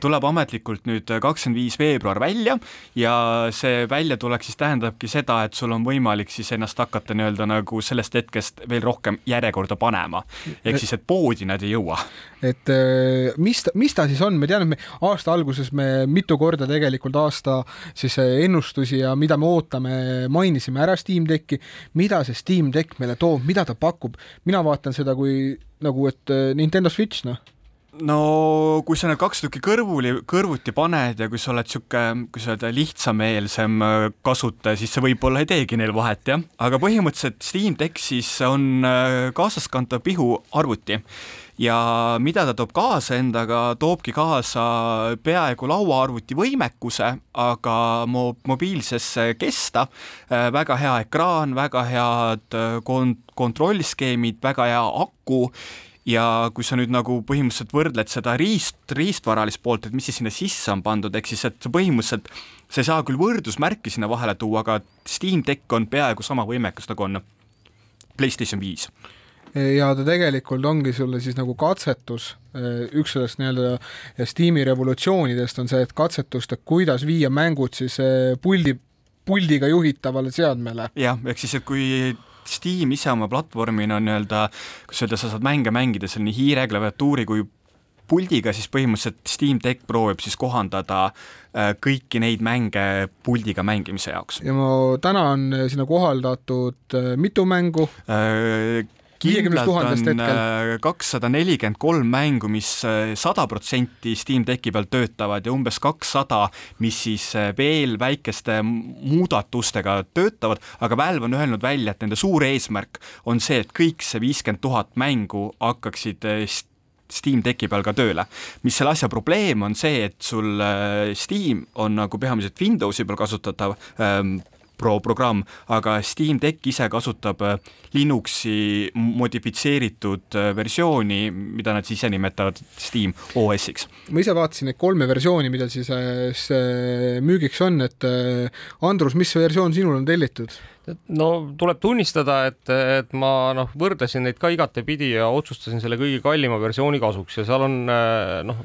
tuleb ametlikult nüüd kakskümmend viis veebruar välja ja see väljatulek siis tähendabki seda, et sul on võimalik siis ennast hakata nii-öelda nagu sellest hetkest veel rohkem järjekorda panema. ehk siis, et poodi nad ei jõua. et äh, mis mis ta siis on, me teame, me aasta alguses me mitu korda tegelikult aasta siis äh, ennustusi ja mida me ootame, mainisime ära Steam Decki, mida see Steam Deck meile toob, mida ta pakub, mina vaatan seda kui nagu, et Nintendo Switch, noh no kui sa need kaks tükki kõrvuli, kõrvuti paned ja kui sa oled niisugune, kuidas öelda, lihtsameelsem äh, kasutaja, siis see võib-olla ei teegi neil vahet, jah. aga põhimõtteliselt Steam Deck siis on äh, kaasaskantav pihuarvuti ja mida ta toob kaasa endaga, toobki kaasa peaaegu lauaarvuti võimekuse, aga mo-, mobiilsesse kesta, äh, väga hea ekraan, väga head kont-, kontrollskeemid, väga hea aku ja kui sa nüüd nagu põhimõtteliselt võrdled seda riist, riistvaralist poolt, et mis siis sinna sisse on pandud, ehk siis et põhimõtteliselt sa ei saa küll võrdusmärki sinna vahele tuua, aga Steam Deck on peaaegu sama võimekus, nagu on PlayStation viis ja ta tegelikult ongi sulle siis nagu katsetus, üks sellest nii-öelda Steam'i revolutsioonidest on see, et katsetust, et kuidas viia mängud siis eh, puldi, puldiga juhitavale seadmele. jah, ehk siis, et kui Steam ise oma platvormina nii-öelda, kuidas öelda, sa saad mänge mängida seal nii hiire, klaviatuuri kui puldiga, siis põhimõtteliselt Steam Deck proovib siis kohandada äh, kõiki neid mänge puldiga mängimise jaoks. ja ma täna on sinna kohaldatud äh, mitu mängu äh,? kindlalt on äh, kakssada nelikümmend kolm mängu, mis äh, sada protsenti Steam Decki peal töötavad ja umbes kakssada, mis siis äh, veel väikeste muudatustega töötavad, aga Valve on öelnud välja, et nende suur eesmärk on see, et kõik see viiskümmend tuhat mängu hakkaksid Steam Decki peal ka tööle. mis selle asja probleem on see, et sul Steam on nagu peamiselt Windowsi peal kasutatav ähm, Pro programm, aga Steam Deck ise kasutab äh, Linuxi modifitseeritud äh, versiooni, mida nad ise nimetavad Steam OS-iks. ma ise vaatasin neid kolme versiooni, mida siis äh, müügiks on, et Andrus, mis versioon sinul on tellitud? No tuleb tunnistada, et, et ma noh, võrdlesin neid ka igatepidi ja otsustasin selle kõige kallima versiooni kasuks ja seal on äh, noh,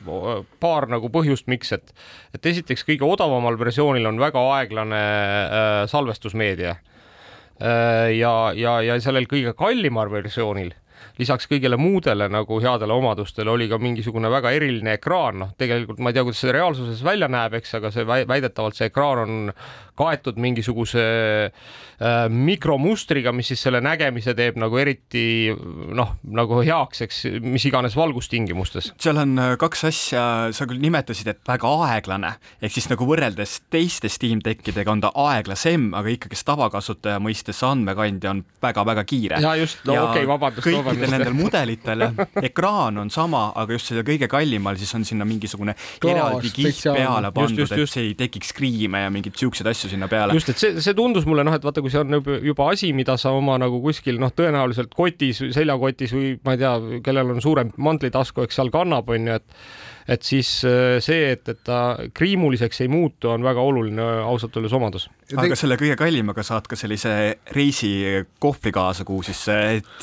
paar nagu põhjust, miks, et et esiteks kõige odavamal versioonil on väga aeglane äh, salvestusmeedia äh,. ja, ja, ja sellel kõige kallimal versioonil lisaks kõigele muudele nagu headele omadustele oli ka mingisugune väga eriline ekraan, noh, tegelikult ma ei tea, kuidas see reaalsuses välja näeb, eks, aga see väidetavalt see ekraan on kaetud mingisuguse äh, mikromustriga, mis siis selle nägemise teeb nagu eriti noh, nagu heaks, eks, mis iganes valgustingimustes. seal on äh, kaks asja, sa küll nimetasid, et väga aeglane, ehk siis nagu võrreldes teiste Steam Deckidega on ta aeglasem, aga ikkagist tavakasutaja mõistes andmekandja on väga-väga kiire. ja just, no okei okay,, vabandust. kõikidel nendel mudelitel ekraan on sama, aga just selle kõige kallimal siis on sinna mingisugune Klaas, eraldi kiht peale pandud, et see ei tekiks kriime ja mingeid siukseid asju asju sinna peale. just, et see, see tundus mulle noh, et vaata, kui see on juba asi, mida sa oma nagu kuskil noh, tõenäoliselt kotis, seljakotis või ma ei tea, kellel on suurem mantlitasku, eks seal kannab, on ju, et et siis äh, see, et, et ta kriimuliseks ei muutu, on väga oluline ausalt öeldes omadus aga selle kõige kallimaga saad ka sellise reisikohvri kaasa, kuhu siis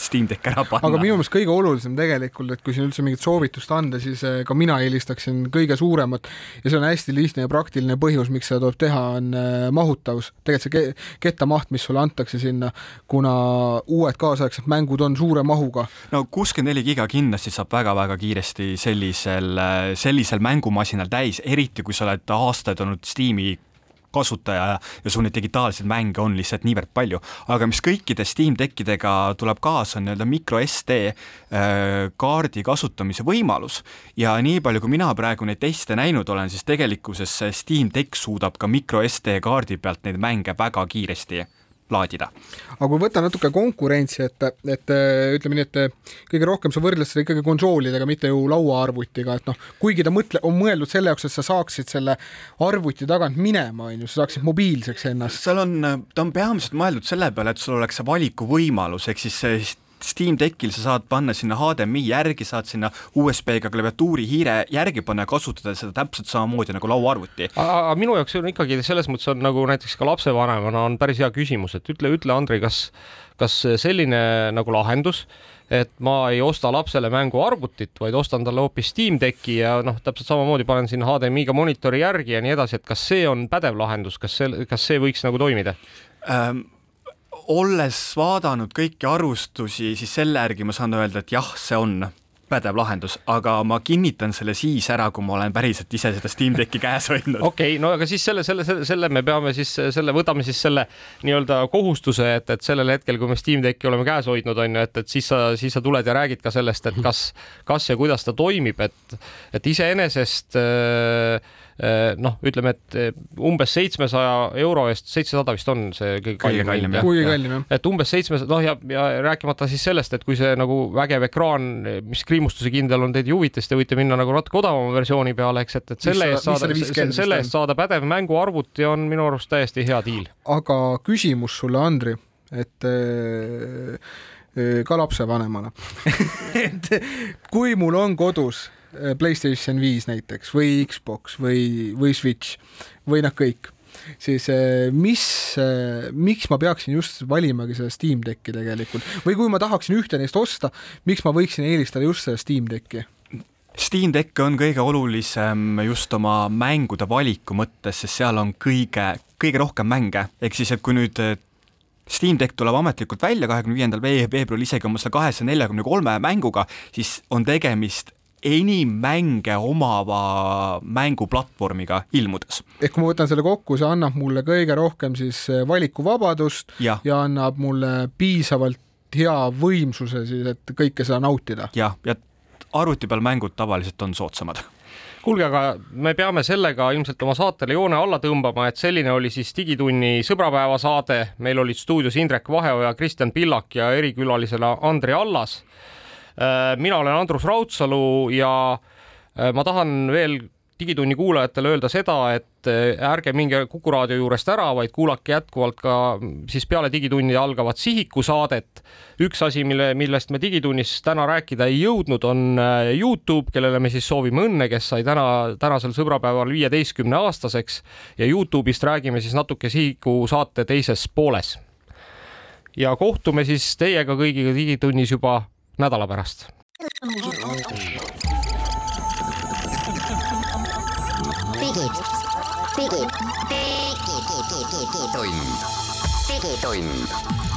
Steam Deck ära panna. aga minu meelest kõige olulisem tegelikult, et kui siin üldse mingit soovitust anda, siis ka mina eelistaksin kõige suuremat ja see on hästi lihtne ja praktiline põhjus, miks seda tuleb teha, on mahutavus. tegelikult see kettamaht, mis sulle antakse sinna, kuna uued kaasaegsed mängud on suure mahuga. no kuuskümmend neli giga kindlasti saab väga-väga kiiresti sellisel, sellisel mängumasinal täis, eriti kui sa oled aastaid olnud Steam'i kasutaja ja, ja sul neid digitaalseid mänge on lihtsalt niivõrd palju. aga mis kõikide Steam Deckidega tuleb kaasa, on nii-öelda micro SD äh, kaardi kasutamise võimalus ja nii palju, kui mina praegu neid teste näinud olen, siis tegelikkuses Steam Deck suudab ka micro SD kaardi pealt neid mänge väga kiiresti laadida. aga kui võtta natuke konkurentsi, et, et ütleme nii, et kõige rohkem sa võrdled seda ikkagi konsoolidega, mitte ju lauaarvutiga, et noh, kuigi ta mõtle, on mõeldud selle jaoks, et sa saaksid selle arvuti tagant minema, on ju, sa saaksid mobiilseks ennast. seal on, ta on peamiselt mõeldud selle peale, et sul oleks see valikuvõimalus, ehk siis Steam Deckil sa saad panna sinna HDMI järgi, saad sinna USB-ga klaviatuuri hiire järgi panna ja kasutada seda täpselt samamoodi nagu lauaarvuti. aga minu jaoks on ikkagi selles mõttes on nagu näiteks ka lapsevanemana on päris hea küsimus, et ütle, ütle, Andrei, kas, kas selline nagu lahendus, et ma ei osta lapsele mänguarvutit, vaid ostan talle hoopis Steam Decki ja noh, täpselt samamoodi panen sinna HDMI-ga monitori järgi ja nii edasi, et kas see on pädev lahendus, kas see, kas see võiks nagu toimida ähm,? Olles vaadanud kõiki arvustusi, siis selle järgi ma saan öelda, et jah, see on pädev lahendus, aga ma kinnitan selle siis ära, kui ma olen päriselt ise seda Steam Decki käes hoidnud. okei okay,, no aga siis selle, selle, selle, selle me peame siis selle, võtame siis selle nii-öelda kohustuse, et, et sellel hetkel, kui me Steam Decki oleme käes hoidnud, on ju, et, et siis sa, siis sa tuled ja räägid ka sellest, et kas, kas ja kuidas ta toimib, et, et iseenesest Äh, noh, ütleme, et äh, umbes seitsmesaja euro eest, seitsesada vist on see kõige kallim. kõige kallim jah. et umbes seitsmesada, noh ja, ja rääkimata siis sellest, et kui see nagu vägev ekraan, mis kriimustuse kindel on, teid ei huvita, siis te võite minna nagu natuke odavama versiooni peale, eks, et, et selle eest saada, selle eest saada pädev mänguarvuti on minu arust täiesti hea diil. aga küsimus sulle, Andri, et äh, ka lapsevanemana et kui mul on kodus Äh, Playstation viis näiteks või Xbox või, või Switch või noh, kõik. Siis eh, mis, miks ma peaksin just valimagi seda Steam Decki tegelikult? Või kui ma tahaksin ühte neist osta, miks ma võiksin eelistada just seda Steam Decki? Steam Deck on kõige olulisem just oma mängude valiku mõttes, sest seal on kõige, kõige rohkem mänge, ehk siis, et kui nüüd Steam Deck tuleb ametlikult välja kahekümne viiendal veebruaril isegi oma selle kahesaja neljakümne kolme mänguga, siis on tegemist enim mänge omava mänguplatvormiga ilmudes. ehk kui ma võtan selle kokku, see annab mulle kõige rohkem siis valikuvabadust ja, ja annab mulle piisavalt hea võimsuse siis, et kõike seda nautida. jah, ja, ja arvuti peal mängud tavaliselt on soodsamad kuulge, aga me peame sellega ilmselt oma saatele joone alla tõmbama, et selline oli siis Digitunni sõbrapäeva saade. meil olid stuudios Indrek Vaheoja, Kristjan Pillak ja erikülalisena Andri Allas. Äh, mina olen Andrus Raudsalu ja äh, ma tahan veel Digitunni kuulajatele öelda seda, et eh, ärge minge Kuku raadio juurest ära, vaid kuulake jätkuvalt ka siis peale Digitunni algavat Sihiku saadet. üks asi, mille, millest me Digitunnis täna rääkida ei jõudnud, on Youtube, kellele me siis soovime õnne, kes sai täna, tänasel sõbrapäeval viieteistkümne aastaseks ja Youtube'ist räägime siis natuke Sihiku saate teises pooles. ja kohtume siis teiega kõigiga Digitunnis juba nädala pärast. digitund. digitund.